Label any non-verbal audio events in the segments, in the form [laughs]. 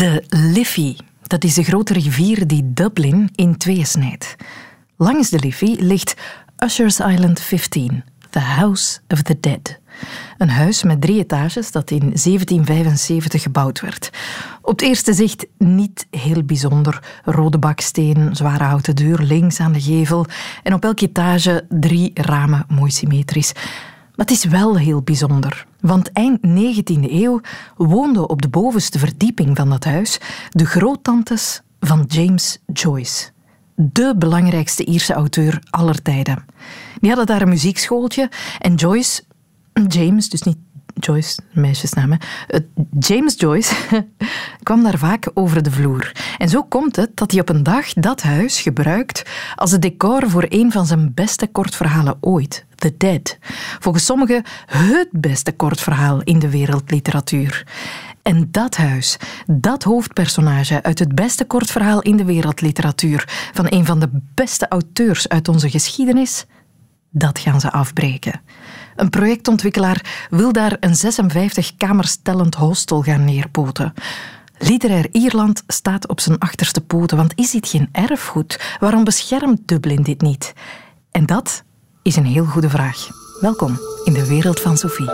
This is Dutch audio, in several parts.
De Liffey, dat is de grote rivier die Dublin in tweeën snijdt. Langs de Liffey ligt Usher's Island 15, The House of the Dead. Een huis met drie etages dat in 1775 gebouwd werd. Op het eerste zicht niet heel bijzonder. Rode baksteen, zware houten deur links aan de gevel en op elke etage drie ramen mooi symmetrisch. Maar het is wel heel bijzonder, want eind 19e eeuw woonden op de bovenste verdieping van dat huis de groottantes van James Joyce. De belangrijkste Ierse auteur aller tijden. Die hadden daar een muziekschooltje en Joyce, James, dus niet Joyce, meisjesnaam, James Joyce [laughs] kwam daar vaak over de vloer. En zo komt het dat hij op een dag dat huis gebruikt als het decor voor een van zijn beste kortverhalen ooit, The Dead. Volgens sommigen het beste kortverhaal in de wereldliteratuur. En dat huis, dat hoofdpersonage uit het beste kortverhaal in de wereldliteratuur, van een van de beste auteurs uit onze geschiedenis, dat gaan ze afbreken. Een projectontwikkelaar wil daar een 56 kamers tellend hostel gaan neerpoten. Literair Ierland staat op zijn achterste poten, want is dit geen erfgoed? Waarom beschermt Dublin dit niet? En dat is een heel goede vraag. Welkom in de wereld van Sophie.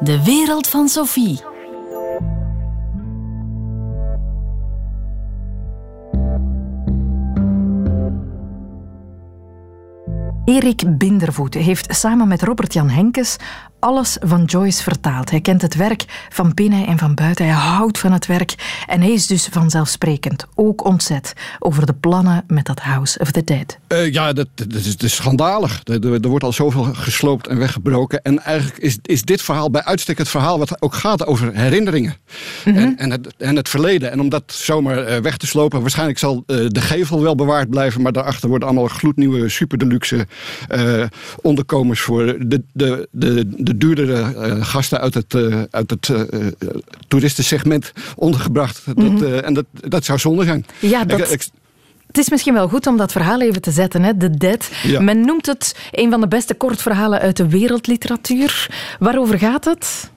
De wereld van Sophie. Erik Bindervoet heeft samen met Robert-Jan Henkes alles van Joyce vertaald. Hij kent het werk van binnen en van buiten. Hij houdt van het werk en hij is dus vanzelfsprekend ook ontzet over de plannen met dat House of the Dead. Uh, ja, dat, dat, is, dat, is, schandalig. Er, er, wordt al zoveel gesloopt en weggebroken. En eigenlijk is, is dit verhaal bij uitstek het verhaal wat ook gaat over herinneringen mm -hmm. en, en, het, en het verleden. En om dat zomaar uh, weg te slopen, waarschijnlijk zal uh, de gevel wel bewaard blijven, maar daarachter worden allemaal gloednieuwe super deluxe onderkomens voor de, de, de, de duurdere uh, gasten uit het, uh, uit het uh, toeristensegment ondergebracht. Mm -hmm. dat, en dat, dat zou zonde zijn. Ja, dat... Ik, ik, het is misschien wel goed om dat verhaal even te zetten, hè? The Dead. Ja. Men noemt het een van de beste kortverhalen uit de wereldliteratuur. Waarover gaat het?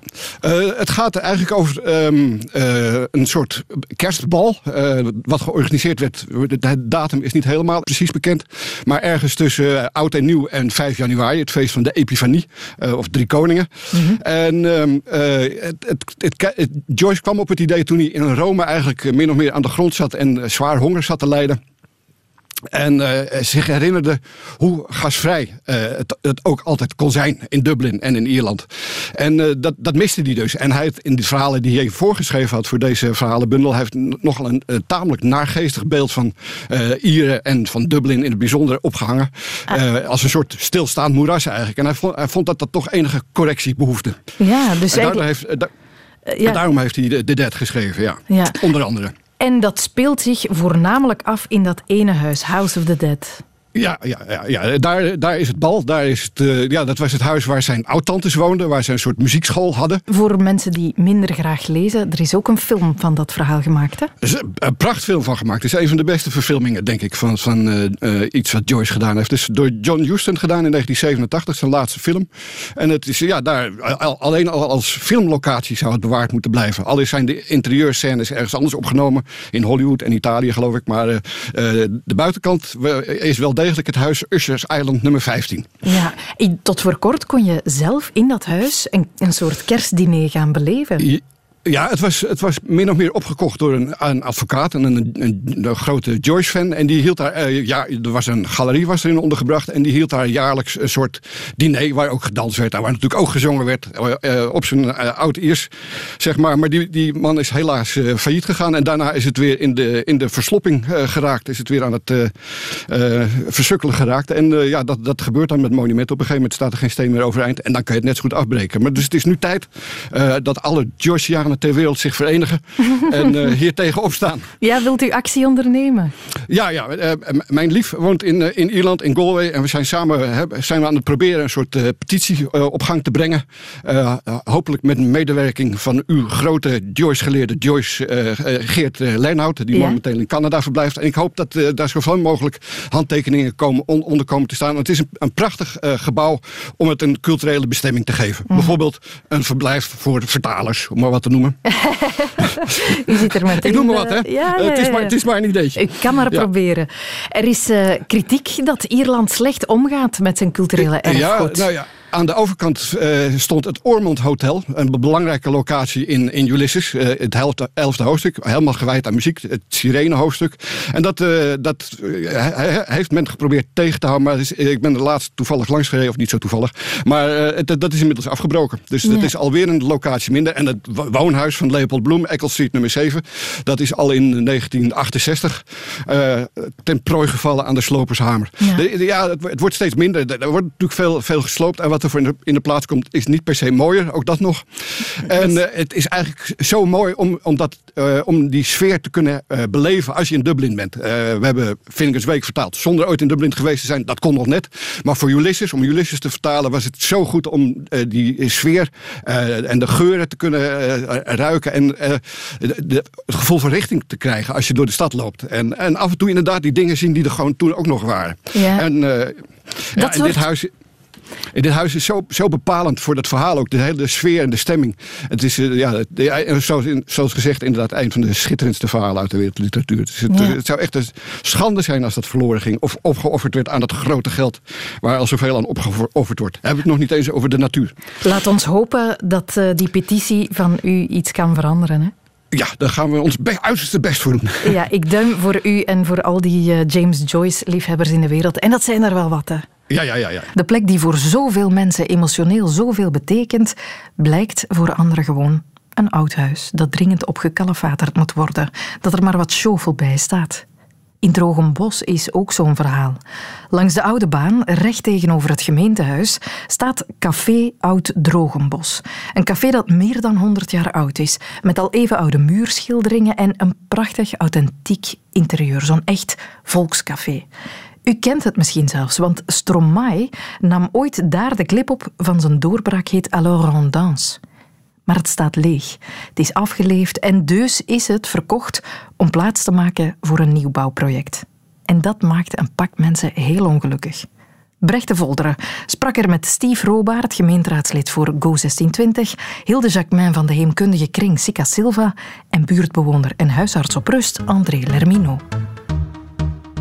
Uh, het gaat eigenlijk over um, uh, een soort kerstbal. Uh, wat georganiseerd werd. De datum is niet helemaal precies bekend. Maar ergens tussen oud en nieuw en 5 januari. Het feest van de Epifanie. of Drie Koningen. Mm -hmm. En um, het, het, het, Joyce kwam op het idee toen hij in Rome eigenlijk min of meer aan de grond zat. En zwaar honger zat te lijden. En uh, zich herinnerde hoe gasvrij uh, het, het, ook altijd kon zijn in Dublin en in Ierland. En uh, dat, dat miste hij dus. En hij heeft in de verhalen die hij voorgeschreven had voor deze verhalenbundel, heeft nogal een tamelijk naargeestig beeld van Ieren en van Dublin in het bijzonder opgehangen. Ah. als een soort stilstaand moeras eigenlijk. En hij vond, hij vond dat dat toch enige correctie behoefde. Ja, dus en daardoor heeft, da ja. daarom heeft hij de, de Dead geschreven, ja. ja. Onder andere. En dat speelt zich voornamelijk af in dat ene huis, House of the Dead. Ja, ja, ja, ja. Daar, daar is het bal. Daar is het, uh, ja, dat was het huis waar zijn oud-tantes woonden, waar ze een soort muziekschool hadden. Voor mensen die minder graag lezen, er is ook een film van dat verhaal gemaakt. Hè? Er is een prachtfilm van gemaakt. Het is een van de beste verfilmingen, denk ik, van, van uh, uh, iets wat Joyce gedaan heeft. Het is door John Huston gedaan in 1987, zijn laatste film. En het is, ja, daar, alleen al als filmlocatie zou het bewaard moeten blijven. Al zijn de interieurscènes ergens anders opgenomen, in Hollywood en Italië geloof ik. Maar de buitenkant is wel degelijk het huis Usher's Island nummer 15. Ja, tot voor kort kon je zelf in dat huis een, een soort kerstdiner gaan beleven. Ja, het was, het was min of meer opgekocht door een, een advocaat en een, een, een grote Joyce-fan. En die hield daar, uh, ja, er was een galerie was erin ondergebracht. En die hield daar jaarlijks een soort diner waar ook gedanst werd. En waar natuurlijk ook gezongen werd uh, op zijn uh, oud-Iers, zeg maar. Maar die, die man is helaas failliet gegaan. En daarna is het weer in de, in de verslopping geraakt. Is het weer aan het versukkelen geraakt. En ja, dat, dat gebeurt dan met monumenten. Op een gegeven moment staat er geen steen meer overeind. En dan kan je het net zo goed afbreken. Maar dus het is nu tijd dat alle Joyce-jaren Italianen ter wereld zich verenigen [laughs] en uh, hier tegen opstaan. Ja, wilt u actie ondernemen? Ja, ja mijn lief woont in, in Ierland, in Galway. En we zijn samen zijn we aan het proberen een soort petitie op gang te brengen. hopelijk met medewerking van uw grote Joyce-geleerde Joyce Geert Leenhout, die momenteel in Canada verblijft. En ik hoop dat daar zoveel mogelijk handtekeningen komen, onder komen te staan. Het is een, een prachtig gebouw om het een culturele bestemming te geven. Mhm. Bijvoorbeeld een verblijf voor vertalers, om maar wat te noemen. [laughs] U zit er meteen... Ik noem maar wat, hè? Eh, ja, ja, het, is maar, het is maar een ideetje. Ik kan maar proberen. Er is uh, kritiek dat Ierland slecht omgaat met zijn culturele erfgoed. Ja, nou ja. Aan de overkant uh, stond het Ormond Hotel, een belangrijke locatie in, in Ulysses. Uh, het elfde, elfde hoofdstuk, helemaal gewijd aan muziek, het Sirene hoofdstuk. En dat, uh, dat heeft men geprobeerd tegen te houden, maar is, ik ben er laatst toevallig langs gereden, of niet zo toevallig. Maar het, dat is inmiddels afgebroken. Dus ja. dat is alweer een locatie minder. En het woonhuis van Leopold Bloem, Eccles Street nummer 7, dat is al in 1968 ten prooi gevallen aan de slopershamer. Ja, de, ja het, het, wordt steeds minder. Er wordt natuurlijk veel, veel gesloopt. En wat wat er voor in de, plaats komt, is niet per se mooier. Ook dat nog. [laughs] En uh, het is eigenlijk zo mooi om, om, dat, uh, om die sfeer te kunnen uh, beleven als je in Dublin bent. we hebben Finnegan's Week vertaald zonder ooit in Dublin geweest te zijn. Dat kon nog net. Maar voor Ulysses, om Ulysses te vertalen, was het zo goed om die sfeer en de geuren te kunnen ruiken. En de, het gevoel van richting te krijgen als je door de stad loopt. En, en af en toe inderdaad die dingen zien die er gewoon toen ook nog waren. Ja. En, ja, in dit huis dit huis is zo, zo bepalend voor dat verhaal ook. De hele sfeer en de stemming. Het is, uh, ja, zoals, in, zoals gezegd, inderdaad een van de schitterendste verhalen uit de wereldliteratuur. Het, het, het, zou echt een schande zijn als dat verloren ging. Of opgeofferd werd aan dat grote geld waar al zoveel aan opgeofferd wordt. Hebben we het nog niet eens over de natuur. Laat ons hopen dat uh, die petitie van u iets kan veranderen. Hè? Ja, daar gaan we ons be uiterste best voor doen. Ja, ik duim voor u en voor al die uh, James Joyce-liefhebbers in de wereld. En dat zijn er wel wat, hè? Ja, ja, ja, ja. De plek die voor zoveel mensen emotioneel zoveel betekent, blijkt voor anderen gewoon een oud huis dat dringend opgekalefaterd moet worden, dat er maar wat shovel bij staat. In Drogenbos is ook zo'n verhaal. Langs de oude baan, recht tegenover het gemeentehuis, staat Café Oud Drogenbos. Een café dat meer dan 100 jaar oud is, met al even oude muurschilderingen en een prachtig authentiek interieur, zo'n echt volkscafé. U kent het misschien zelfs, want Stromae nam ooit daar de clip op van zijn doorbraakhit Alors on danse. Maar het staat leeg. Het is afgeleefd en dus is het verkocht om plaats te maken voor een nieuwbouwproject. En dat maakt een pak mensen heel ongelukkig. Brecht de Volderen sprak er met Steve Robaert, gemeenteraadslid voor Go 1620, Hilde Jacquemin van de Heemkundige Kring Sika Silva en buurtbewoner en huisarts op rust André Lermino.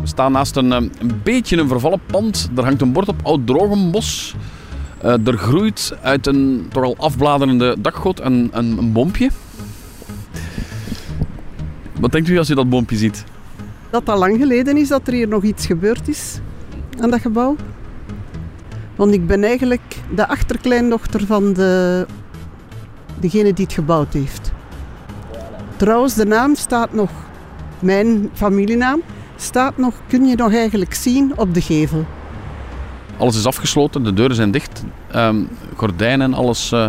Staan naast een, eh, een beetje een vervallen pand. Er hangt een bord op Oud Drogenbos. Uh, er groeit uit een toch al afbladerende dakgoot een, een, een bompje. Wat denkt u als u dat bompje ziet? Dat al lang geleden is dat er hier nog iets gebeurd is aan dat gebouw. Want ik ben eigenlijk de achterkleindochter van de, degene die het gebouwd heeft. Trouwens, de naam staat nog, mijn familienaam, staat nog, kun je nog eigenlijk zien op de gevel. Alles is afgesloten, de deuren zijn dicht, um, gordijnen, alles uh,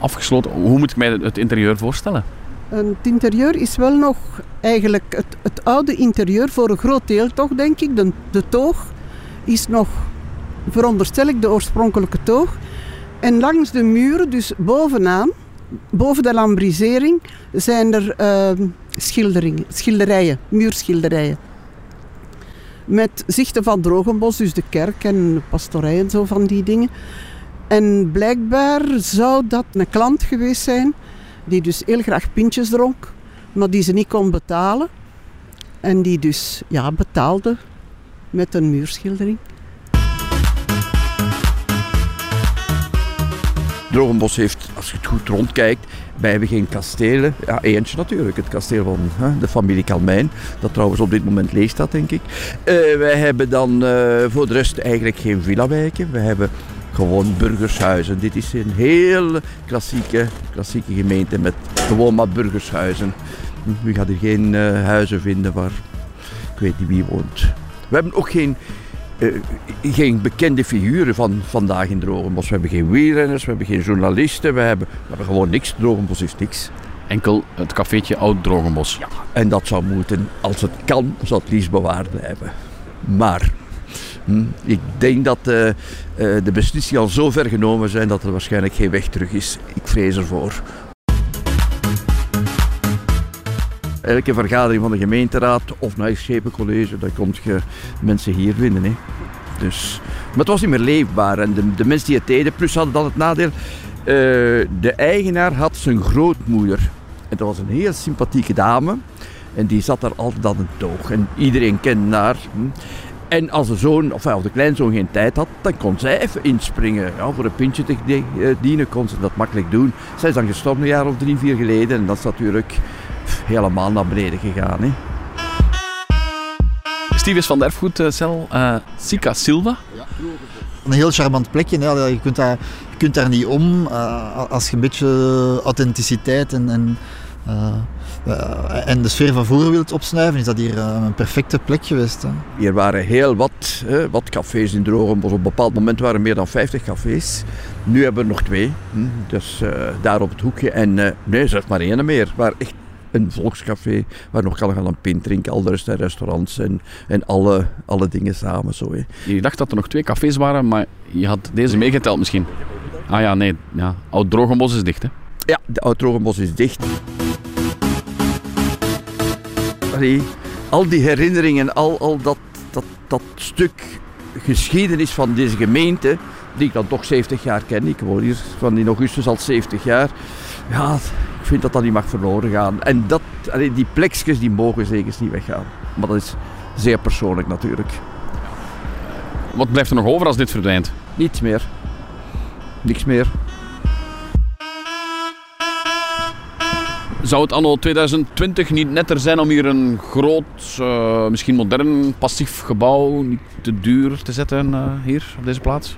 afgesloten. Hoe moet ik mij het interieur voorstellen? Het interieur is wel nog eigenlijk het, het oude interieur voor een groot deel toch, denk ik. De, de toog is nog, veronderstel ik, de oorspronkelijke toog. En langs de muren, dus bovenaan, boven de lambrisering, zijn er uh, schilderingen, schilderijen, muurschilderijen. Met zichten van Drogenbos, dus de kerk en de pastorij en zo van die dingen. En blijkbaar zou dat een klant geweest zijn die dus heel graag pintjes dronk, maar die ze niet kon betalen. En die dus ja, betaalde met een muurschildering. Drogenbos heeft, als je het goed rondkijkt, wij hebben geen kastelen. Ja, eentje natuurlijk, het kasteel van hè, de familie Kalmijn, dat trouwens op dit moment leeg staat, denk ik. Uh, wij hebben dan uh, voor de rest eigenlijk geen villawijken. We hebben gewoon burgershuizen. Dit is een heel klassieke, klassieke gemeente met gewoon maar burgershuizen. U gaat er geen uh, huizen vinden waar ik weet niet wie woont. We hebben ook geen eh, geen bekende figuren van vandaag in Drogenbos. We hebben geen wielrenners, we hebben geen journalisten, we hebben, we hebben gewoon niks. Drogenbos heeft niks. Enkel het cafeetje Oud Drogenbos. Ja. En dat zou moeten, als het kan, zou het liefst bewaard blijven. Maar hm, ik denk dat uh, uh, de beslissingen al zo ver genomen zijn dat er waarschijnlijk geen weg terug is. Ik vrees ervoor. Elke vergadering van de gemeenteraad of naar het Schepencollege, daar komt je mensen hier vinden. Hè. Dus, maar het was niet meer leefbaar. En de, de mensen die het deden, plus hadden dan het nadeel. Uh, de eigenaar had zijn grootmoeder. En dat was een heel sympathieke dame. En die zat daar altijd aan een toog. En iedereen kende haar. Hm. En als de zoon of, of de kleinzoon geen tijd had, dan kon zij even inspringen. Ja, voor een pintje te dienen kon ze dat makkelijk doen. Zij is dan gestorven een jaar of drie, vier geleden. En dat is natuurlijk helemaal naar beneden gegaan. Hè. Steve is van de erfgoedcel uh, Sika Silva. Ja. Een heel charmant plekje. Hè. Je, kunt daar, je kunt daar niet om uh, als je een beetje authenticiteit en, en, uh, en de sfeer van vroeger wilt opsnuiven. Is dat hier een perfecte plek geweest. Hè. Hier waren heel wat, wat cafés in Drogenbos. Op een bepaald moment waren er meer dan 50 cafés. Nu hebben we er nog twee. Hm. Dus daar op het hoekje. En nee, zeg maar één meer. Waar echt een volkscafé waar nog kan gaan een pint drinken, al de rest restaurants en, en alle, alle dingen samen. Zo, hè. Je dacht dat er nog twee cafés waren, maar je had deze meegeteld misschien. Ah ja, nee. Ja. Oud Drogenbos is dicht, hè? Ja, de Oud Drogenbos is dicht. Allee, al die herinneringen, al, al dat, dat, dat stuk geschiedenis van deze gemeente, die ik dan toch 70 jaar ken. Ik woon hier van in augustus al 70 jaar. Ja, vind dat dat niet mag verloren gaan. En dat, die plekjes die mogen zeker niet weggaan. Maar dat is zeer persoonlijk natuurlijk. Wat blijft er nog over als dit verdwijnt? Niets meer. Niks meer. Zou het anno 2020 niet netter zijn om hier een groot, uh, misschien modern, passief gebouw niet te duur te zetten uh, hier op deze plaats?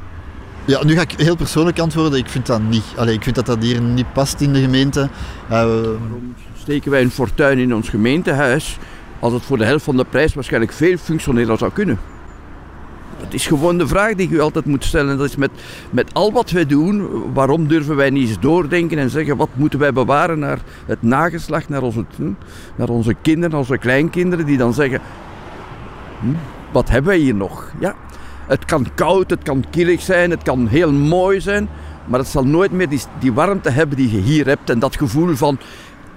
Ja, nu ga ik heel persoonlijk antwoorden. Ik vind dat niet. Allee, ik vind dat dat hier niet past in de gemeente. Uh, Waarom steken wij een fortuin in ons gemeentehuis als het voor de helft van de prijs waarschijnlijk veel functioneler zou kunnen? Het is gewoon de vraag die je altijd moet stellen. Dat is met, met al wat wij doen, waarom durven wij niet eens doordenken en zeggen wat moeten wij bewaren naar het nageslacht, naar onze, naar onze kinderen, onze kleinkinderen, die dan zeggen, hm, wat hebben wij hier nog? Ja, het kan koud, het kan killig zijn, het kan heel mooi zijn, maar het zal nooit meer die, die warmte hebben die je hier hebt en dat gevoel van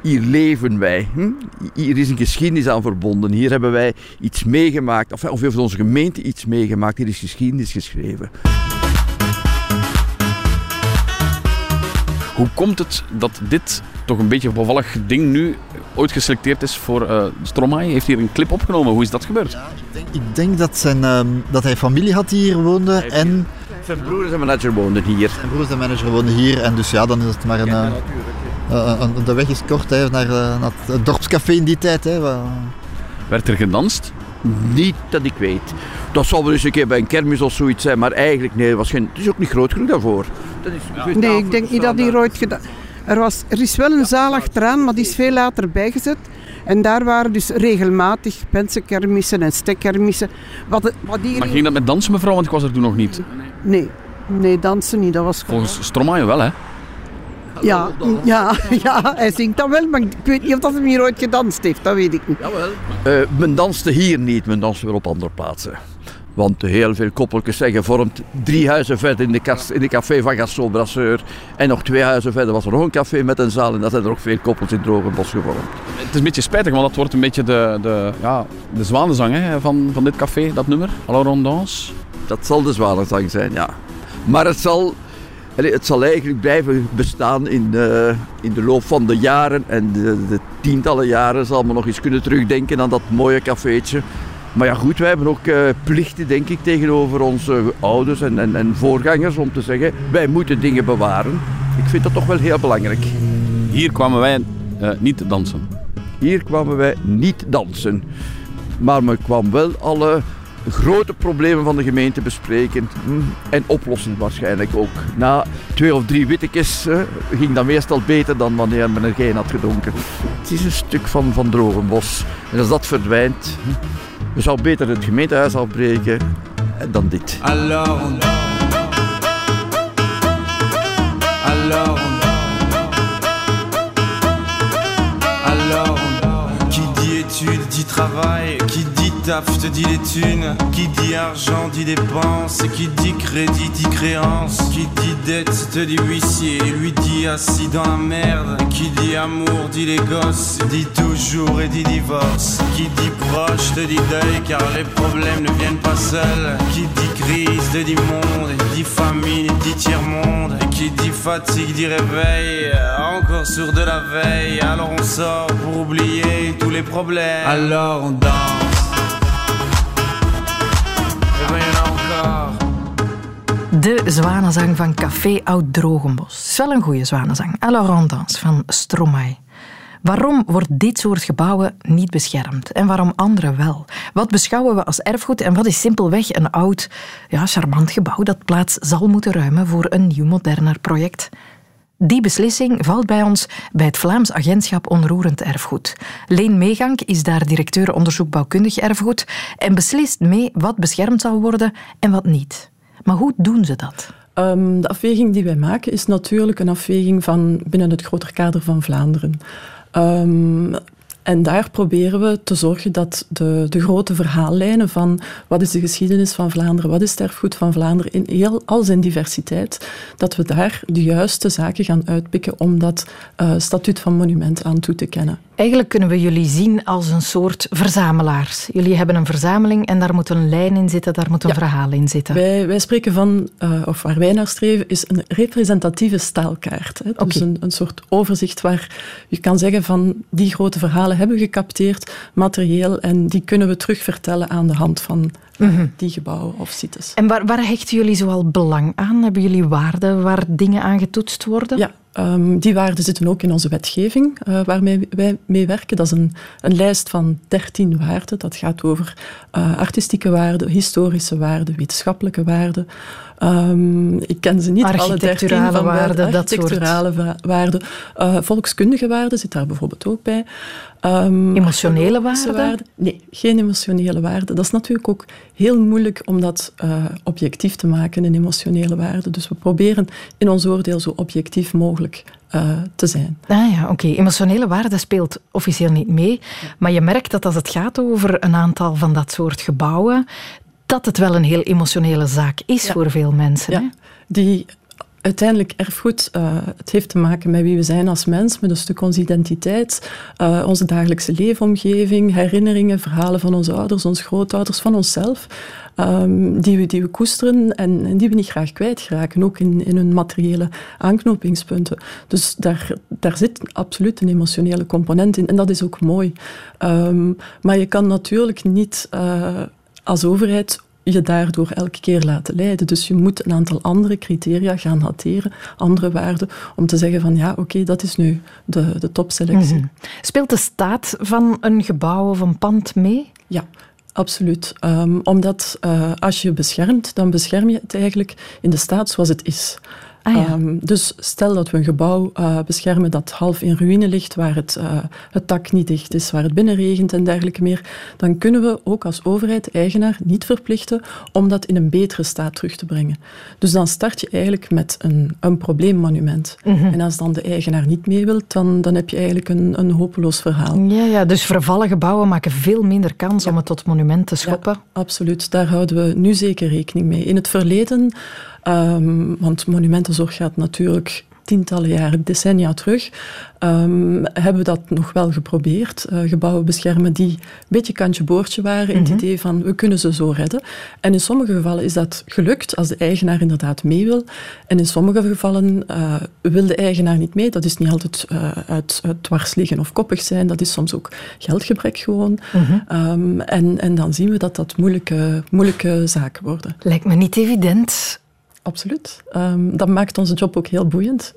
hier leven wij. Hm? Hier is een geschiedenis aan verbonden. Hier hebben wij iets meegemaakt, of, of heeft onze gemeente iets meegemaakt. Hier is geschiedenis geschreven. Hoe komt het dat dit toch een beetje een bevallig ding nu ooit geselecteerd is voor uh, Stromae? Heeft hier een clip opgenomen? Hoe is dat gebeurd? Ja, ik, denk, ik denk dat, zijn, um, dat hij familie had die hier woonde en... Zijn broer en manager woonden hier. Zijn broer en manager woonden hier en dus ja, dan is het maar een... Ja, uh, de weg is kort hè, naar, naar, het dorpscafé in die tijd. Hè. Werd er gedanst? Niet dat ik weet. Dat zal wel eens een keer bij een kermis of zoiets zijn, maar eigenlijk nee, was geen, het is ook niet groot genoeg daarvoor. Dat is, ja. Nee, ik denk niet dat die ooit gedaan er, was, er is wel een zaal achteraan, maar die is veel later bijgezet. En daar waren dus regelmatig pensenkermissen en stekkermissen. Wat, wat die maar ging dat met dansen, mevrouw? Want ik was er toen nog niet. Nee, nee dansen niet. Dat was Volgens Stromae wel, hè? Ja, ja, [laughs] [laughs] ja, hij zingt dat wel, maar ik weet niet of dat hem hier ooit gedanst heeft, dat weet ik niet. Jawel. Uh, men danste hier niet, men danste wel op andere plaatsen. Want heel veel koppeltjes zijn gevormd. Drie huizen verder in de, kast, in de café van Gaston Brasseur. En nog twee huizen verder was er nog een café met een zaal. En dat zijn er ook veel koppels in Drogenbos gevormd. Het is een beetje spijtig, want dat wordt een beetje de, de, ja, de zwanenzang hè, van, van dit café, dat nummer. À Rondance. Dat zal de zwanenzang zijn, ja. Maar het zal het zal eigenlijk blijven bestaan in de, in de loop van de jaren. En de, de, tientallen jaren zal men nog eens kunnen terugdenken aan dat mooie cafeetje. Maar ja goed, wij hebben ook uh, plichten denk ik tegenover onze ouders en, en, en voorgangers om te zeggen, wij moeten dingen bewaren. Ik vind dat toch wel heel belangrijk. Hier kwamen wij uh, niet dansen. Hier kwamen wij niet dansen. Maar men kwam wel alle grote problemen van de gemeente bespreken hm, en oplossen waarschijnlijk ook. Na twee of drie wittekes ging dat meestal beter dan wanneer men er geen had gedronken. Het is een stuk van, van Drogenbos. En als dat verdwijnt, hm, we zouden beter het gemeentehuis afbreken dan dit. Alors Alors Qui dit dit travail Qui dit taf te dit les thunes. Qui dit argent dit dépenses. Qui dit crédit dit créance. Qui dit dette te dit huissier. Lui dit assis dans la merde. Qui dit amour dit les gosses. Dit toujours et dit divorce. Qui dit proche te dit deuil Car les problèmes ne viennent pas seuls. Qui dit crise te dit monde. Dit famine dit tiers-monde. Et qui dit fatigue dit réveil. Encore sur de la veille. Alors on sort pour oublier tous les problèmes. Alors on danse De zwanenzang van Café Oud Drogenbos. Is wel een goede zwanenzang. À la Rondance van Stromae. Waarom wordt dit soort gebouwen niet beschermd en waarom andere wel? Wat beschouwen we als erfgoed en wat is simpelweg een oud, ja, charmant gebouw dat plaats zal moeten ruimen voor een nieuw, moderner project? Die beslissing valt bij ons bij het Vlaams Agentschap Onroerend Erfgoed. Leen Meegank is daar directeur onderzoek bouwkundig erfgoed en beslist mee wat beschermd zal worden en wat niet. Maar hoe doen ze dat? Um, de afweging die wij maken is natuurlijk een afweging van binnen het groter kader van Vlaanderen. Um, en daar proberen we te zorgen dat de, de grote verhaallijnen van wat is de geschiedenis van Vlaanderen, wat is het erfgoed van Vlaanderen in heel, al zijn diversiteit, dat we daar de juiste zaken gaan uitpikken om dat uh, statuut van monument aan toe te kennen. Eigenlijk kunnen we jullie zien als een soort verzamelaars. Jullie hebben een verzameling en daar moet een lijn in zitten, daar moet een ja. verhaal in zitten. Wij, wij spreken van, uh, of waar wij naar streven, is een representatieve staalkaart. Hè? Okay. Dus een, een soort overzicht waar je kan zeggen van die grote verhalen hebben we gecapteerd, materieel, en die kunnen we terugvertellen aan de hand van mm -hmm. die gebouwen of sites. En waar, waar hechten jullie zoal belang aan? Hebben jullie waarden waar dingen aan getoetst worden? Ja, Um, die waarden zitten ook in onze wetgeving uh, waarmee wij mee werken. Dat is een, een lijst van 13 waarden. Dat gaat over uh, artistieke waarden, historische waarden, wetenschappelijke waarden. Um, ik ken ze niet alle 13 van waarden, architecturale dat soort. waarden. Uh, volkskundige waarden zit daar bijvoorbeeld ook bij. Um, emotionele waarden? waarden? Nee, geen emotionele waarden. Dat is natuurlijk ook heel moeilijk om dat uh, objectief te maken, een emotionele waarde. Dus we proberen in ons oordeel zo objectief mogelijk uh, te zijn. Ah ja, oké. Okay. Emotionele waarde speelt officieel niet mee. Maar je merkt dat als het gaat over een aantal van dat soort gebouwen, dat het wel een heel emotionele zaak is ja. voor veel mensen. Ja. Hè? Die uiteindelijk erfgoed, uh, het heeft te maken met wie we zijn als mens, met een stuk onze identiteit, uh, onze dagelijkse leefomgeving, herinneringen, verhalen van onze ouders, onze grootouders, van onszelf, um, die, we, die we koesteren en, en, die we niet graag kwijtraken, ook in, in hun materiële aanknopingspunten. Dus daar, daar zit absoluut een emotionele component in en dat is ook mooi. Um, maar je kan natuurlijk niet uh, als overheid je daardoor elke keer laten leiden. Dus je moet een aantal andere criteria gaan hanteren, andere waarden, om te zeggen van ja, oké, okay, dat is nu de, de topselectie. Mm-hmm. Speelt de staat van een gebouw of een pand mee? Ja. Absoluut. Um, omdat uh, als je beschermt, dan bescherm je het eigenlijk in de staat zoals het is. Ah, ja. um, dus stel dat we een gebouw uh, beschermen dat half in ruïne ligt, waar het, uh, het dak niet dicht is, waar het binnenregent en dergelijke meer, dan kunnen we ook als overheid, eigenaar, niet verplichten om dat in een betere staat terug te brengen. Dus dan start je eigenlijk met een, een probleemmonument. Mhm. Mm -hmm. En als dan de eigenaar niet mee wilt, dan, dan heb je eigenlijk een, een hopeloos verhaal. Ja, ja, dus vervallen gebouwen maken veel minder kans ja. om het tot monument te schoppen. Ja, absoluut, daar houden we nu zeker rekening mee. In het verleden Um, want monumentenzorg gaat natuurlijk tientallen jaren, decennia terug, um, hebben we dat nog wel geprobeerd. Uh, gebouwen beschermen die een beetje kantje-boordje waren in mm -hmm. het idee van we kunnen ze zo redden. En in sommige gevallen is dat gelukt als de eigenaar inderdaad mee wil. En in sommige gevallen uh, wil de eigenaar niet mee. Dat is niet altijd uh, uit, uit dwars liggen of koppig zijn. Dat is soms ook geldgebrek gewoon. Mhm. Mm -hmm. um, en, en dan zien we dat dat moeilijke, moeilijke zaken worden. Lijkt me niet evident Absoluut. Um, dat maakt onze job ook heel boeiend.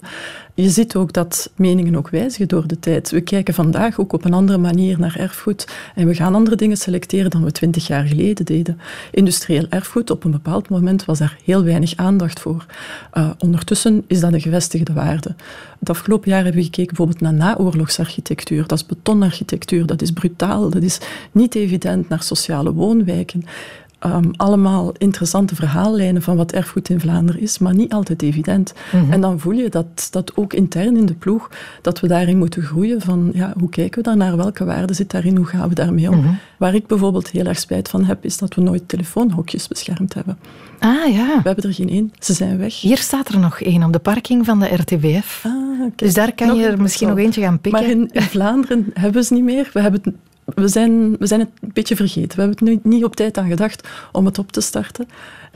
Je ziet ook dat meningen ook wijzigen door de tijd. We kijken vandaag ook op een andere manier naar erfgoed en we gaan andere dingen selecteren dan we twintig jaar geleden deden. Industrieel erfgoed, op een bepaald moment was daar heel weinig aandacht voor. Uh, ondertussen is dat een gevestigde waarde. Het afgelopen jaar hebben we gekeken bijvoorbeeld naar naoorlogsarchitectuur. Dat is betonarchitectuur, dat is brutaal, dat is niet evident naar sociale woonwijken ehm, allemaal interessante verhaallijnen van wat erfgoed in Vlaanderen is, maar niet altijd evident. Mhm. En dan voel je dat, dat ook intern in de ploeg, dat we daarin moeten groeien van ja, hoe kijken we daarnaar, welke waarde zit daarin, hoe gaan we daarmee om. Mhm. Waar ik bijvoorbeeld heel erg spijt van heb, is dat we nooit telefoonhokjes beschermd hebben. Ah ja. We hebben er geen één, ze zijn weg. Hier staat er nog één op de parking van de RTBF. Ah. Dus daar kan Nog je er misschien nog eentje gaan pikken. Maar in, in Vlaanderen hebben we ze niet meer. We, hebben het, we, zijn, we zijn het een beetje vergeten. We hebben het nu niet op tijd aan gedacht om het op te starten.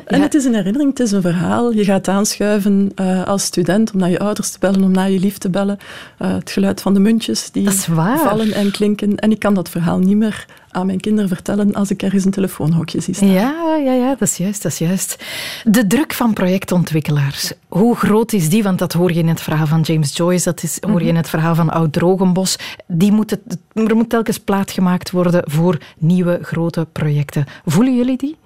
En Ja. het is een herinnering, het is een verhaal. Je gaat aanschuiven eh, als student om naar je ouders te bellen, om naar je lief te bellen. Eh, het geluid van de muntjes die vallen en klinken. En ik kan dat verhaal niet meer aan mijn kinderen vertellen als ik ergens een telefoonhokje zie staan. Ja, ja, ja, dat is juist, dat is juist. De druk van projectontwikkelaars, hoe groot is die? Want dat hoor je in het verhaal van James Joyce, dat is, hoor je in het verhaal van Oud Drogenbos. Die moet het, er moet telkens plaats gemaakt worden voor nieuwe grote projecten. Voelen jullie die?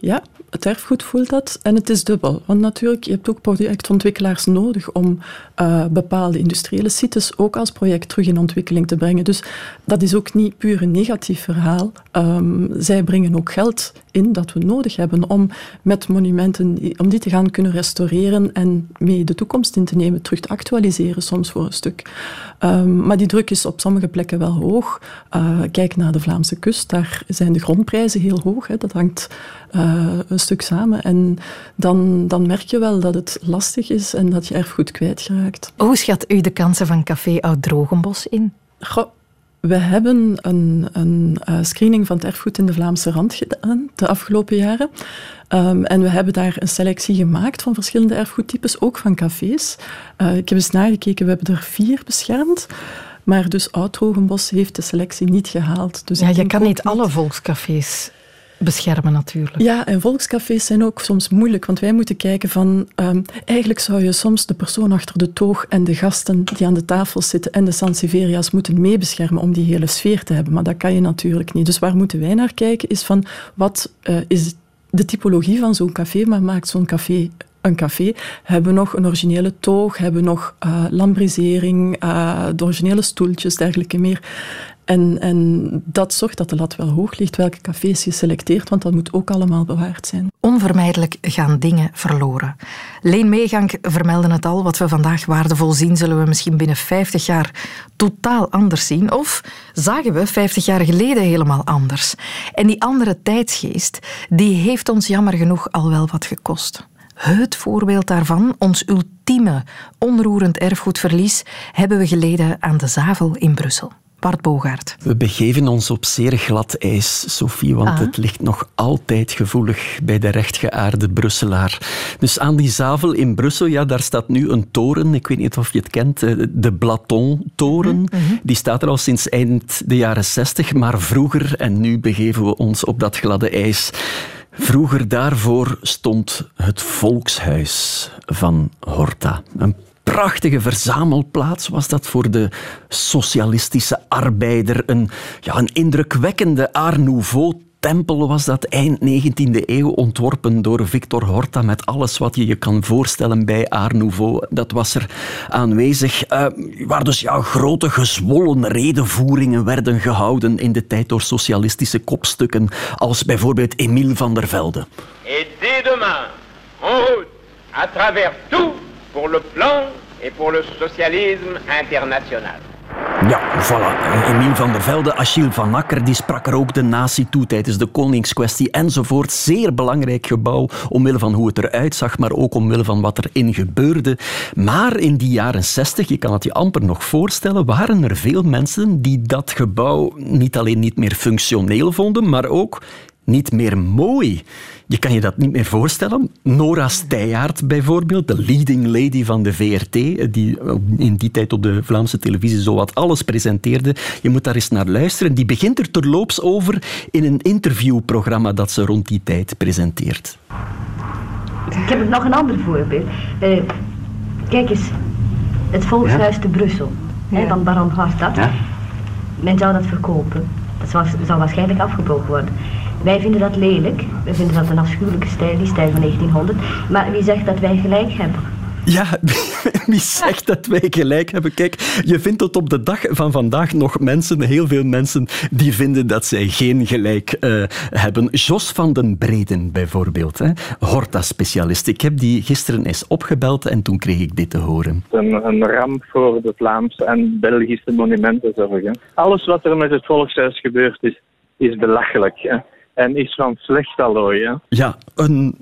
Ja, het erfgoed voelt dat. En het is dubbel. Want natuurlijk, je hebt ook projectontwikkelaars nodig om eh, bepaalde industriële sites ook als project terug in ontwikkeling te brengen. Dus dat is ook niet puur een negatief verhaal. Ehm, zij brengen ook geld in dat we nodig hebben om met monumenten, om die te gaan kunnen restaureren en mee de toekomst in te nemen, terug te actualiseren soms voor een stuk. Ehm, maar die druk is op sommige plekken wel hoog. Eh, kijk naar de Vlaamse kust, daar zijn de grondprijzen heel hoog. Hè. Dat hangt eh, een stuk samen. En dan, dan merk je wel dat het lastig is en dat je erfgoed kwijtraakt. Hoe schat u de kansen van Café Oud Drogenbos in? Goh, we hebben een, een eh, screening van het erfgoed in de Vlaamse Rand gedaan de afgelopen jaren. Ehm, en we hebben daar een selectie gemaakt van verschillende erfgoedtypes, ook van cafés. Eh, ik heb eens nagekeken, we hebben er vier beschermd. Maar dus Oud-Drogenbos heeft de selectie niet gehaald. Dus Ja, je kan niet alle volkscafés beschermen natuurlijk. ja, en volkscafés zijn ook soms moeilijk, want wij moeten kijken van... ehm, eigenlijk zou je soms de persoon achter de toog en de gasten die aan de tafel zitten en de Sanseveria's moeten meebeschermen om die hele sfeer te hebben. Maar dat kan je natuurlijk niet. Dus waar moeten wij naar kijken is van, wat eh, is de typologie van zo'n café, maar maakt zo'n café een café, hebben nog een originele toog, hebben we nog eh lambrisering, eh, de originele stoeltjes, dergelijke meer. En, en dat zorgt dat de lat wel hoog ligt, welke cafés je selecteert, want dat moet ook allemaal bewaard zijn. Onvermijdelijk gaan dingen verloren. Leen Meegank vermeldde het al. Wat we vandaag waardevol zien, zullen we misschien binnen 50 jaar totaal anders zien. Of zagen we 50 jaar geleden helemaal anders. En die andere tijdsgeest, die heeft ons jammer genoeg al wel wat gekost. Het voorbeeld daarvan, ons ultieme onroerend erfgoedverlies, hebben we geleden aan de Zavel in Brussel. Bart Bogaert. We begeven ons op zeer glad ijs, Sophie, want Ah. het ligt nog altijd gevoelig bij de rechtgeaarde Brusselaar. Dus aan die zavel in Brussel, ja, daar staat nu een toren. Ik weet niet of je het kent, eh, de Blaton-toren. Die staat er al sinds eind de jaren zestig, maar vroeger, en nu begeven we ons op dat gladde ijs. Vroeger daarvoor stond het volkshuis van Horta. Een prachtige verzamelplaats was dat voor de socialistische arbeider. Een, ja, een indrukwekkende Art Nouveau tempel was dat eind 19e eeuw ontworpen door Victor Horta met alles wat je je kan voorstellen bij Art Nouveau. Dat was er aanwezig. eh, waar dus ja, grote gezwollen redenvoeringen werden gehouden in de tijd door socialistische kopstukken als bijvoorbeeld Emile van der Velde. Et dès demain, en route, à travers tout, pour le plan et pour le socialisme international. Ja, voilà. Emiel van der Velde, Achille van Akker, die sprak er ook de natie toe tijdens de koningskwestie enzovoort. Zeer belangrijk gebouw, omwille van hoe het eruit zag, maar ook omwille van wat erin gebeurde. Maar in die jaren zestig, je kan het je amper nog voorstellen, waren er veel mensen die dat gebouw niet alleen niet meer functioneel vonden, maar ook niet meer mooi. Je kan je dat niet meer voorstellen. Nora Steijaert bijvoorbeeld, de leading lady van de VRT, die in die tijd op de Vlaamse televisie zowat alles presenteerde. Je moet daar eens naar luisteren. Die begint er terloops over in een interviewprogramma dat ze rond die tijd presenteert. Ik heb nog een ander voorbeeld. Eh, kijk eens, het Volkshuis te Brussel, hè, van Baron Hartog. Men zou dat verkopen. Dat zou, zou waarschijnlijk afgebroken worden. Wij vinden dat lelijk. We vinden dat een afschuwelijke stijl, die stijl van 1900. Maar wie zegt dat wij gelijk hebben? Ja, [laughs] Wie zegt dat wij gelijk hebben? Kijk, je vindt tot op de dag van vandaag nog mensen, heel veel mensen, die vinden dat zij geen gelijk uh, hebben. Jos van den Breden bijvoorbeeld, hè? Horta-specialist. Ik heb die gisteren eens opgebeld en toen kreeg ik dit te horen. Een, een ramp voor de Vlaamse en Belgische monumenten zorgen. Alles wat er met het Volkshuis gebeurd is, is belachelijk. Hè? En is van slecht allooi. Hè? Ja, een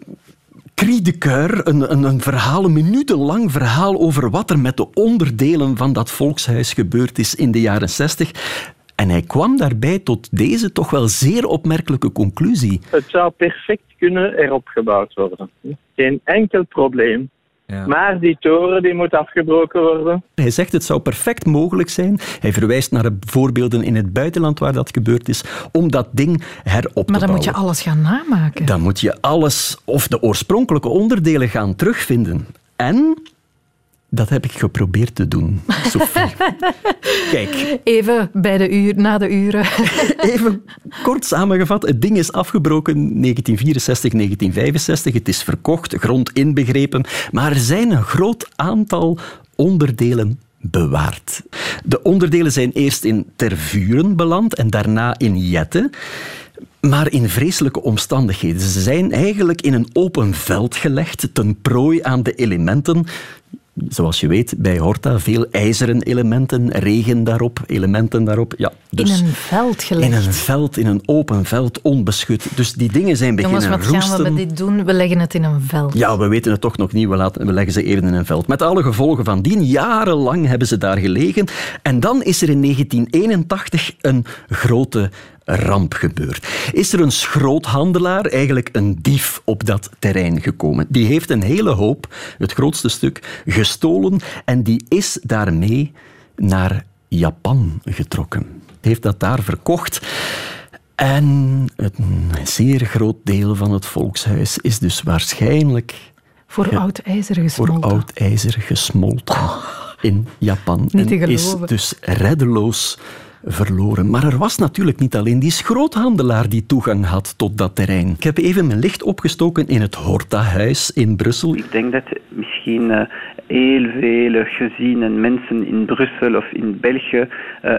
cri de coeur, een, een, een verhaal, een minutenlang verhaal over wat er met de onderdelen van dat volkshuis gebeurd is in de jaren 60. En hij kwam daarbij tot deze toch wel zeer opmerkelijke conclusie. Het zou perfect kunnen erop gebouwd worden. Geen enkel probleem. Ja. Maar die toren die moet afgebroken worden. Hij zegt het zou perfect mogelijk zijn. Hij verwijst naar voorbeelden in het buitenland waar dat gebeurd is, om dat ding herop te bouwen. Maar dan moet je alles gaan namaken. Dan moet je alles, of de oorspronkelijke onderdelen gaan terugvinden. En dat heb ik geprobeerd te doen, Sophie. [laughs] Kijk. Even bij de uur, na de uren. [laughs] Even kort samengevat. Het ding is afgebroken 1964, 1965. Het is verkocht, grond inbegrepen. Maar er zijn een groot aantal onderdelen bewaard. De onderdelen zijn eerst in Tervuren beland en daarna in Jette. Maar in vreselijke omstandigheden. Ze zijn eigenlijk in een open veld gelegd, ten prooi aan de elementen zoals je weet, bij Horta veel ijzeren elementen, regen daarop, elementen daarop. Ja, dus in een veld gelegd. In een veld, in een open veld, onbeschut. Dus die dingen zijn beginnen Jongens, wat roesten. gaan we met dit doen? We leggen het in een veld. Ja, we weten het toch nog niet. We, laten, we leggen ze even in een veld. Met alle gevolgen van dien. Jarenlang hebben ze daar gelegen. En dan is er in 1981 een grote ramp gebeurt. Is er een schroothandelaar, eigenlijk een dief, op dat terrein gekomen. Die heeft een hele hoop, het grootste stuk, gestolen en die is daarmee naar Japan getrokken. Heeft dat daar verkocht. En een zeer groot deel van het volkshuis is dus waarschijnlijk... Voor oud ijzer gesmolten. Voor oud ijzer gesmolten in Japan. Niet en is dus reddeloos verloren. Maar er was natuurlijk niet alleen die schroothandelaar die toegang had tot dat terrein. Ik heb even mijn licht opgestoken in het Horta-huis in Brussel. Ik denk dat misschien uh, heel veel gezinnen mensen in Brussel of in België uh,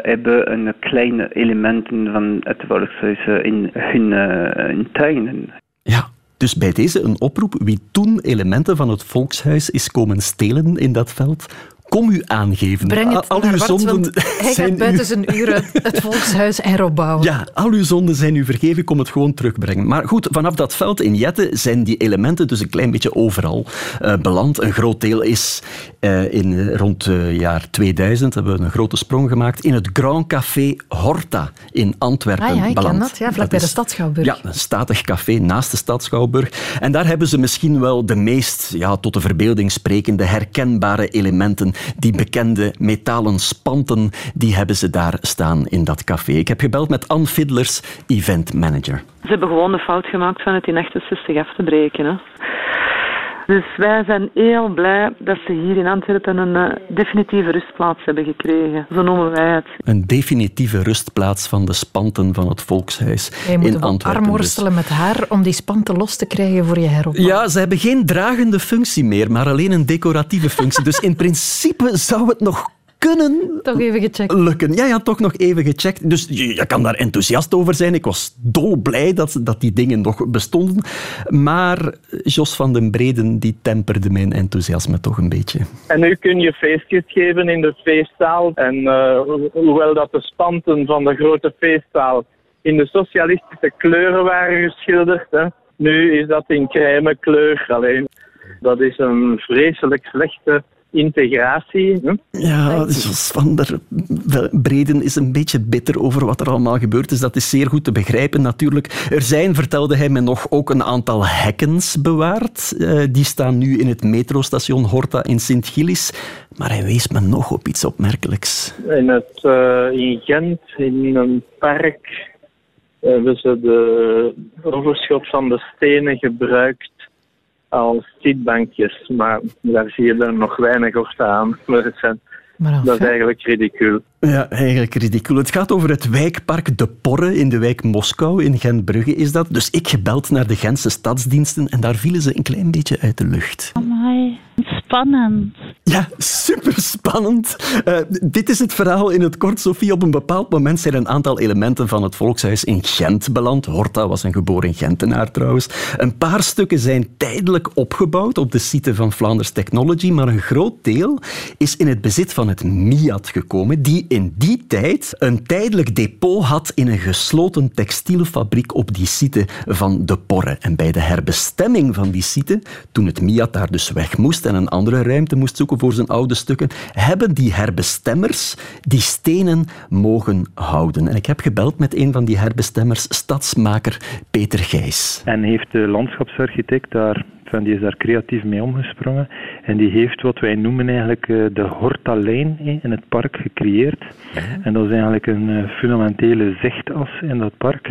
hebben een kleine elementen van het volkshuis in hun, uh, hun tuinen. Ja, dus bij deze een oproep. Wie toen elementen van het volkshuis is komen stelen in dat veld, kom u aangeven. Breng het al uw Bart, zonden hij zijn gaat buiten u... zijn uren het [laughs] volkshuis heropbouwen. Ja, al uw zonden zijn u vergeven, kom het gewoon terugbrengen. Maar goed, vanaf dat veld in Jette zijn die elementen dus een klein beetje overal uh, beland. Een groot deel is uh, in, rond het jaar 2000, hebben we een grote sprong gemaakt, in het Grand Café Horta in Antwerpen ah, ja, ik beland. ken dat, ja, vlak bij de Stadschouwburg. Ja, een statig café naast de Stadschouwburg. En daar hebben ze misschien wel de meest ja, tot de verbeelding sprekende, herkenbare elementen, die bekende de metalen spanten, die hebben ze daar staan in dat café. Ik heb gebeld met Anne Fiddlers, event manager. Ze hebben gewoon de fout gemaakt van het in 68 af te breken. Hè. Dus wij zijn heel blij dat ze hier in Antwerpen een uh, definitieve rustplaats hebben gekregen. Zo noemen wij het. Een definitieve rustplaats van de spanten van het volkshuis Jij moet in Antwerpen. armworstelen dus. met haar om die spanten los te krijgen voor je heropbouw. Ja, ze hebben geen dragende functie meer, maar alleen een decoratieve functie. dus in [laughs] principe zou het nog kunnen toch even gecheckt. lukken. Ja, ja, toch nog even gecheckt. Dus je, je, kan daar enthousiast over zijn. Ik was dolblij dat, dat die dingen nog bestonden. Maar Jos van den Breden die temperde mijn enthousiasme toch een beetje. En nu kun je feestjes geven in de feestzaal. En uh, hoewel dat de spanten van de grote feestzaal in de socialistische kleuren waren geschilderd, hè, nu is dat in crème kleur alleen. Dat is een vreselijk slechte integratie. Ja, Jos van der Breden is een beetje bitter over wat er allemaal gebeurd is. Dat is zeer goed te begrijpen natuurlijk. Er zijn, vertelde hij me nog, ook een aantal hekkens bewaard. Uh, die staan nu in het metrostation Horta in Sint-Gillis. Maar hij wees me nog op iets opmerkelijks. In, het, uh, in Gent, in een park, hebben ze de overschot van de stenen gebruikt als zitbankjes, maar daar zie je er nog weinig op staan. Maar het zijn, maar dat is eigenlijk ridicuul. Ja, eigenlijk ridicuul. Het gaat over het wijkpark De Porre in de wijk Moskou, in Gentbrugge is dat. Dus ik gebeld naar de Gentse stadsdiensten en daar vielen ze een klein beetje uit de lucht. Amai, spannend. Ja, super spannend. Uh, dit is het verhaal in het kort, Sophie. Op een bepaald moment zijn een aantal elementen van het volkshuis in Gent beland. Horta was een geboren Gentenaar trouwens. Een paar stukken zijn tijdelijk opgebouwd op de site van Flanders Technology, maar een groot deel is in het bezit van het MIAT gekomen, die in die tijd een tijdelijk depot had in een gesloten textielfabriek op die site van De Porre. En bij de herbestemming van die site, toen het MIAT daar dus weg moest en een andere ruimte moest zoeken voor zijn oude stukken, hebben die herbestemmers die stenen mogen houden. En ik heb gebeld met een van die herbestemmers, stadsmaker Peter Gijs. En heeft de landschapsarchitect daar van die is daar creatief mee omgesprongen. En die heeft wat wij noemen eigenlijk eh, de hortalijn in het park gecreëerd. En dat is eigenlijk een eh, fundamentele zichtas in dat park.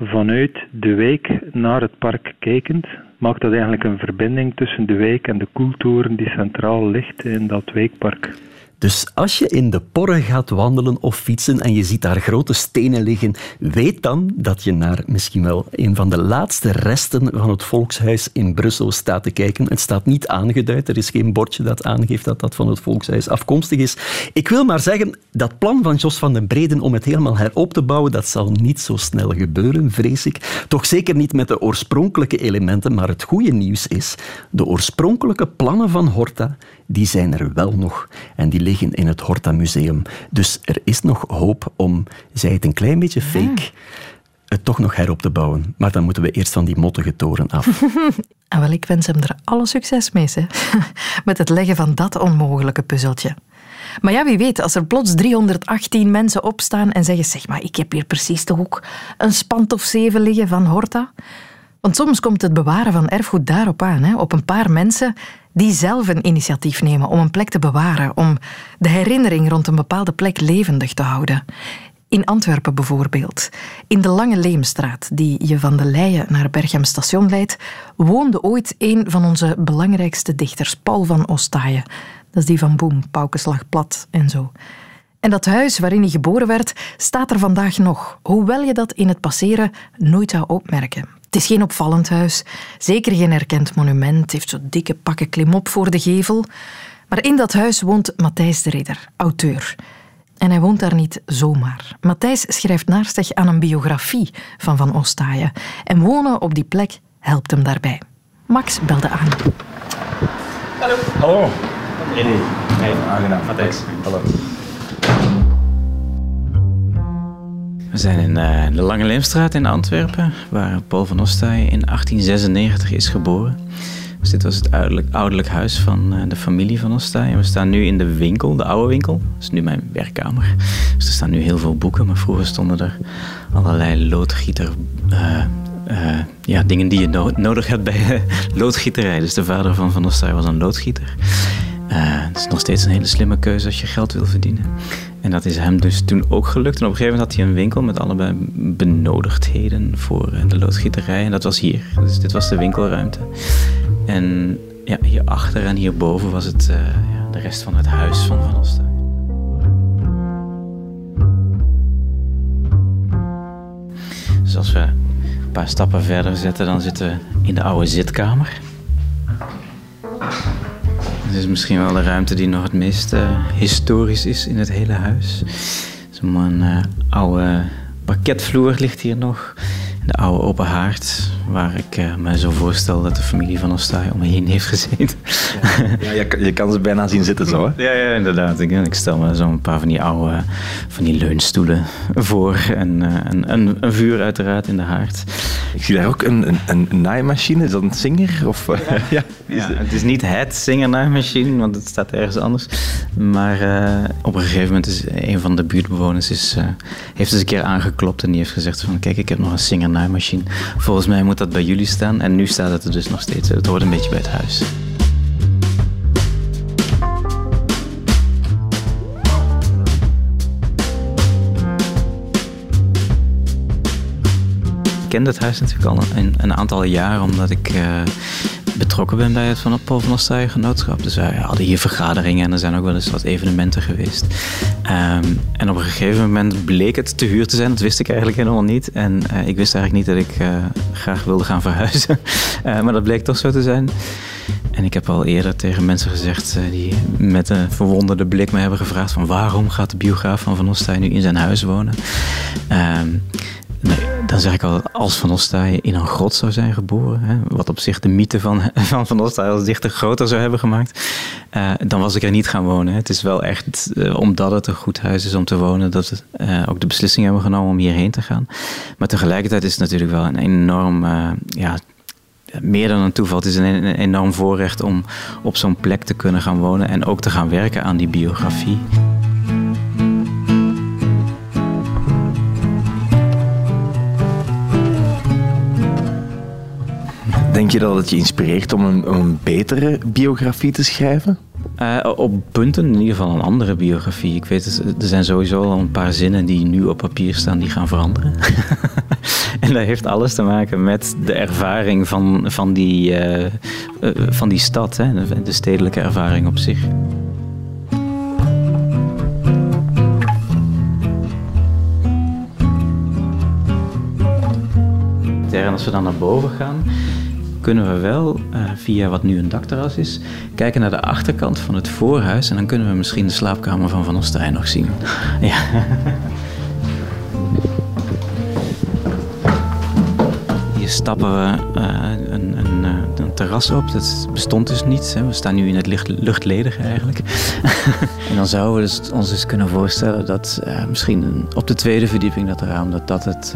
Vanuit de wijk naar het park kijkend, maakt dat eigenlijk een verbinding tussen de wijk en de koeltoren die centraal ligt in dat wijkpark. Dus als je in de porren gaat wandelen of fietsen en je ziet daar grote stenen liggen, weet dan dat je naar misschien wel een van de laatste resten van het volkshuis in Brussel staat te kijken. Het staat niet aangeduid, er is geen bordje dat aangeeft dat dat van het volkshuis afkomstig is. Ik wil maar zeggen, dat plan van Jos van den Breden om het helemaal herop te bouwen, dat zal niet zo snel gebeuren, vrees ik. Toch zeker niet met de oorspronkelijke elementen, maar het goede nieuws is, de oorspronkelijke plannen van Horta, die zijn er wel nog. En die liggen in het Horta Museum. Dus er is nog hoop om, zij het een klein beetje fake, het toch nog herop te bouwen. Maar dan moeten we eerst van die mottige toren af. en [laughs] wel, ik wens hem er alle succes mee, hè? [laughs] met het leggen van dat onmogelijke puzzeltje. Maar ja, wie weet, als er plots 318 mensen opstaan en zeggen: Zeg maar, ik heb hier precies toch ook een spand of zeven liggen van Horta. Want soms komt het bewaren van erfgoed daarop aan, hè, op een paar mensen die zelf een initiatief nemen om een plek te bewaren, om de herinnering rond een bepaalde plek levendig te houden. In Antwerpen bijvoorbeeld, in de Lange Leemstraat, die je van de Leien naar Berchem station leidt, woonde ooit een van onze belangrijkste dichters, Paul van Ostaaien. Dat is die van Boem, Paukenslag Plat en zo. En dat huis waarin hij geboren werd, staat er vandaag nog, hoewel je dat in het passeren nooit zou opmerken. Het is geen opvallend huis, zeker geen erkend monument, het heeft zo dikke pakken klimop voor de gevel. Maar in dat huis woont Matthijs de Ridder, auteur. En hij woont daar niet zomaar. Matthijs schrijft naastig aan een biografie van Van Ostaaien. En wonen op die plek helpt hem daarbij. Max belde aan. Hallo. Hallo. Nee, nee. aangenaam. Matthijs. Hallo. We zijn in uh, de Lange Leemstraat in Antwerpen, waar Paul van Ostaaij in 1896 is geboren. Dus dit was het ouderlijk, huis van uh, de familie van Ostaaij. En we staan nu in de winkel, de oude winkel. Dat is nu mijn werkkamer. Dus er staan nu heel veel boeken, maar vroeger stonden er allerlei loodgieter... Uh, ja, dingen die je no nodig hebt bij loodgieterij. Dus de vader van Van Ostaaij was een loodgieter. het is nog steeds een hele slimme keuze als je geld wil verdienen. En dat is hem dus toen ook gelukt. En op een gegeven moment had hij een winkel met allebei benodigdheden voor eh, de loodgieterij. En dat was hier. Dus dit was de winkelruimte. En ja, hierachter en hierboven was het uh, ja, de rest van het huis van Van Osten. Dus als we een paar stappen verder zetten, dan zitten we in de oude zitkamer. Dit is misschien wel de ruimte die nog het meest uh, historisch is in het hele huis. Zo'n uh, oude parketvloer ligt hier nog de oude open haard, waar ik uh, me zo voorstel dat de familie van Ostaai om me heen heeft gezeten. Ja, je, je, kan ze bijna zien zitten zo, hè? Ja, ja inderdaad. Ik, ik stel me zo een paar van die oude van die leunstoelen voor en een, een, een, vuur uiteraard in de haard. Ik zie daar ook een, een, een naaimachine. Is dat een Singer? Of, uh, [laughs] ja. ja, het is niet het Singer naaimachine, want het staat ergens anders. Maar op een gegeven moment is een van de buurtbewoners is, heeft eens een keer aangeklopt en die heeft gezegd van kijk, ik heb nog een Singer naaimachine. Volgens mij moet dat bij jullie staan. En nu staat het er dus nog steeds. Het hoort een beetje bij het huis. Ken het huis natuurlijk al een, een aantal jaren, omdat ik uh, betrokken ben bij het Van Paul van Ostaaien Genootschap. Dus wij hadden hier vergaderingen en er zijn ook wel eens wat evenementen geweest. Um, en op een gegeven moment bleek het te huur te zijn. Dat wist ik eigenlijk helemaal niet. En uh, ik wist eigenlijk niet dat ik uh, graag wilde gaan verhuizen. [laughs] Maar dat bleek toch zo te zijn. En ik heb al eerder tegen mensen gezegd die met een verwonderde blik me hebben gevraagd van waarom gaat de biograaf van Van Ostaaij nu in zijn huis wonen? Ehm, Nee, dan zeg ik al, als Van Ostaaij in een grot zou zijn geboren, hè, wat op zich de mythe van [laughs] Van, van als dichter groter zou hebben gemaakt, uh, dan was ik er niet gaan wonen. Het is wel echt, uh, omdat het een goed huis is om te wonen, dat we uh, ook de beslissing hebben genomen om hierheen te gaan. Maar tegelijkertijd is het natuurlijk wel een enorm, ja, meer dan een toeval. Het is een, een enorm voorrecht om op zo'n plek te kunnen gaan wonen en ook te gaan werken aan die biografie. Denk je dat het je inspireert om een, een betere biografie te schrijven? Uh, op punten in ieder geval een andere biografie. Ik weet, er zijn sowieso al een paar zinnen die nu op papier staan die gaan veranderen. [laughs] en dat heeft alles te maken met de ervaring van, van, die, uh, uh, van die stad, hè? de stedelijke ervaring op zich. En als we dan naar boven gaan, kunnen we wel, uh, via wat nu een dakterras is, kijken naar de achterkant van het voorhuis. En dan kunnen we misschien de slaapkamer van Van Osterij nog zien. [laughs] ja. Stappen we uh, een, een, een, terras op. Dat bestond dus niet. Hè. We staan nu in het licht, luchtledige eigenlijk. [laughs] en dan zouden we dus ons eens kunnen voorstellen dat uh, misschien op de tweede verdieping dat raam, dat dat, het,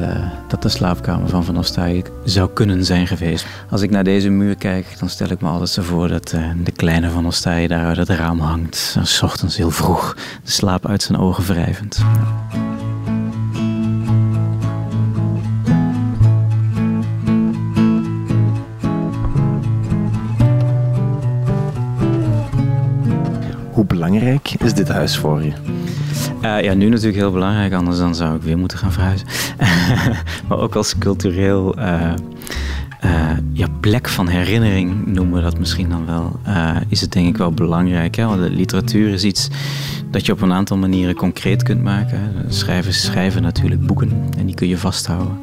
dat de slaapkamer van Van Ostaaij zou kunnen zijn geweest. Als ik naar deze muur kijk, dan stel ik me altijd zo voor dat de kleine Van Ostaaij daar uit het raam hangt. S ochtends heel vroeg, de slaap uit zijn ogen wrijvend. Belangrijk is dit huis voor je? Uh, ja, nu natuurlijk heel belangrijk, anders dan zou ik weer moeten gaan verhuizen. [laughs] maar ook als cultureel uh, uh, ja, plek van herinnering noemen we dat misschien dan wel, is het denk ik wel belangrijk. Hè? Want de literatuur is iets dat je op een aantal manieren concreet kunt maken. Schrijvers schrijven natuurlijk boeken en die kun je vasthouden.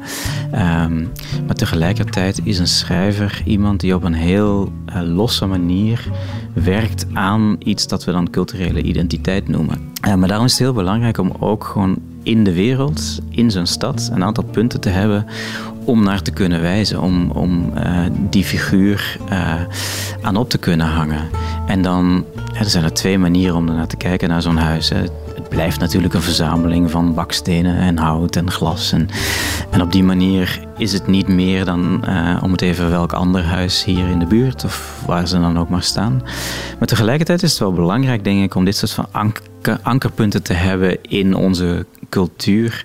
Um, maar tegelijkertijd is een schrijver iemand die op een heel losse manier werkt aan iets dat we dan culturele identiteit noemen. Maar daarom is het heel belangrijk om ook gewoon in de wereld, in zijn stad, een aantal punten te hebben om naar te kunnen wijzen, om, om uh, die figuur uh, aan op te kunnen hangen. En dan er zijn er twee manieren om ernaar te kijken naar zo'n huis. Het blijft natuurlijk een verzameling van bakstenen en hout en glas. En, en op die manier is het niet meer dan, uh, om het even welk ander huis hier in de buurt of waar ze dan ook maar staan. Maar tegelijkertijd is het wel belangrijk, denk ik, om dit soort van ankerpunten te hebben in onze cultuur.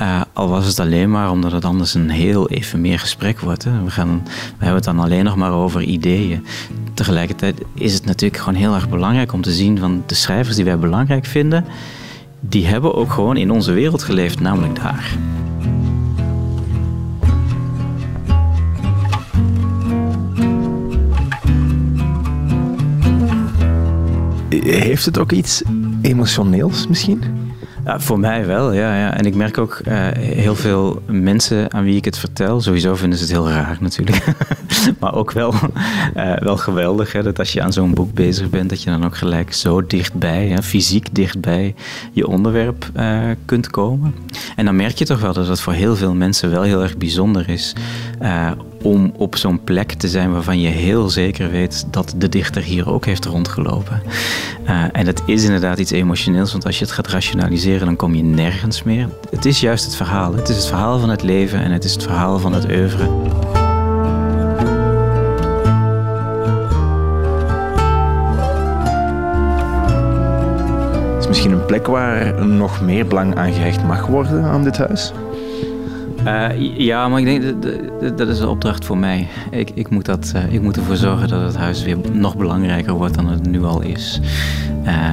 Uh, al was het alleen maar omdat het anders een heel even meer gesprek wordt. Hè. We, gaan, we hebben het dan alleen nog maar over ideeën. Tegelijkertijd is het natuurlijk gewoon heel erg belangrijk om te zien van de schrijvers die wij belangrijk vinden, die hebben ook gewoon in onze wereld geleefd, namelijk daar. Heeft het ook iets emotioneels misschien? Ja, voor mij wel, ja, ja. En ik merk ook uh, heel veel mensen aan wie ik het vertel. Sowieso vinden ze het heel raar natuurlijk. [laughs] maar ook wel, uh, wel geweldig. Hè, dat als je aan zo'n boek bezig bent, dat je dan ook gelijk zo dichtbij, hè, fysiek dichtbij je onderwerp uh, kunt komen. En dan merk je toch wel dat het voor heel veel mensen wel heel erg bijzonder is om op zo'n plek te zijn waarvan je heel zeker weet dat de dichter hier ook heeft rondgelopen. Uh, en dat is inderdaad iets emotioneels, want als je het gaat rationaliseren, dan kom je nergens meer. Het is juist het verhaal. Het is het verhaal van het leven en het is het verhaal van het oeuvre. Is misschien een plek waar nog meer belang aan gehecht mag worden aan dit huis? Uh, ja, maar ik denk dat, dat, is een opdracht voor mij. Ik, ik, moet dat, uh, ik moet ervoor zorgen dat het huis weer nog belangrijker wordt dan het nu al is. Uh,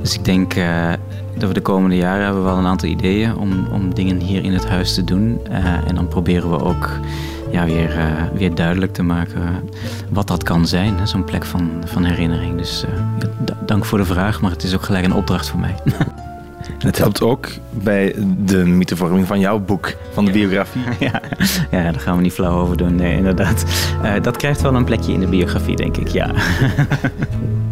dus ik denk dat we de komende jaren hebben wel een aantal ideeën om, om dingen hier in het huis te doen. en dan proberen we ook ja, weer, weer duidelijk te maken wat dat kan zijn. Zo'n plek van, van herinnering. Dus dank voor de vraag, maar het is ook gelijk een opdracht voor mij. [laughs] En het helpt ook bij de mythevorming van jouw boek, van de biografie. [laughs] Ja, ja daar gaan we niet flauw over doen, nee, inderdaad. Uh, dat krijgt wel een plekje in de biografie, denk ik, ja. [laughs]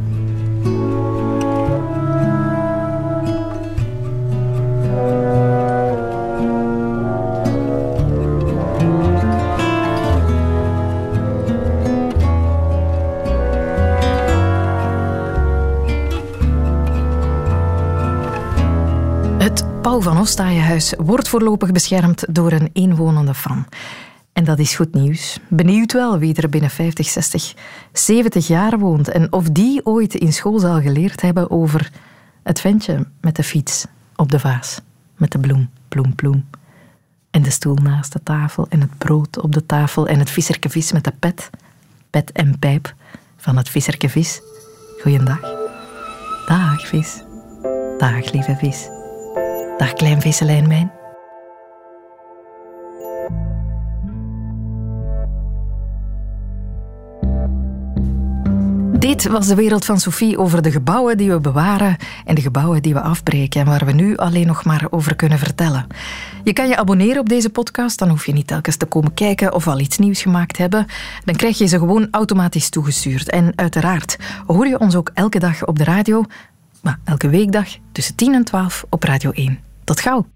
Paul van Ostaayenhuis wordt voorlopig beschermd door een inwonende fan. En dat is goed nieuws. Benieuwd wel wie er binnen 50, 60, 70 jaar woont en of die ooit in school zal geleerd hebben over het ventje met de fiets op de vaas, met de bloem, bloem, bloem. En de stoel naast de tafel en het brood op de tafel en het visserke vis met de pet, pet en pijp van het visserke vis. Goeiedag. Dag vis. Dag lieve vis. Dag klein visselijn mijn. Dit was de wereld van Sophie over de gebouwen die we bewaren en de gebouwen die we afbreken en waar we nu alleen nog maar over kunnen vertellen. Je kan je abonneren op deze podcast, dan hoef je niet telkens te komen kijken of al iets nieuws gemaakt hebben. Dan krijg je ze gewoon automatisch toegestuurd. En uiteraard hoor je ons ook elke dag op de radio, maar elke weekdag tussen 10 en 12 op Radio 1. Tot gauw!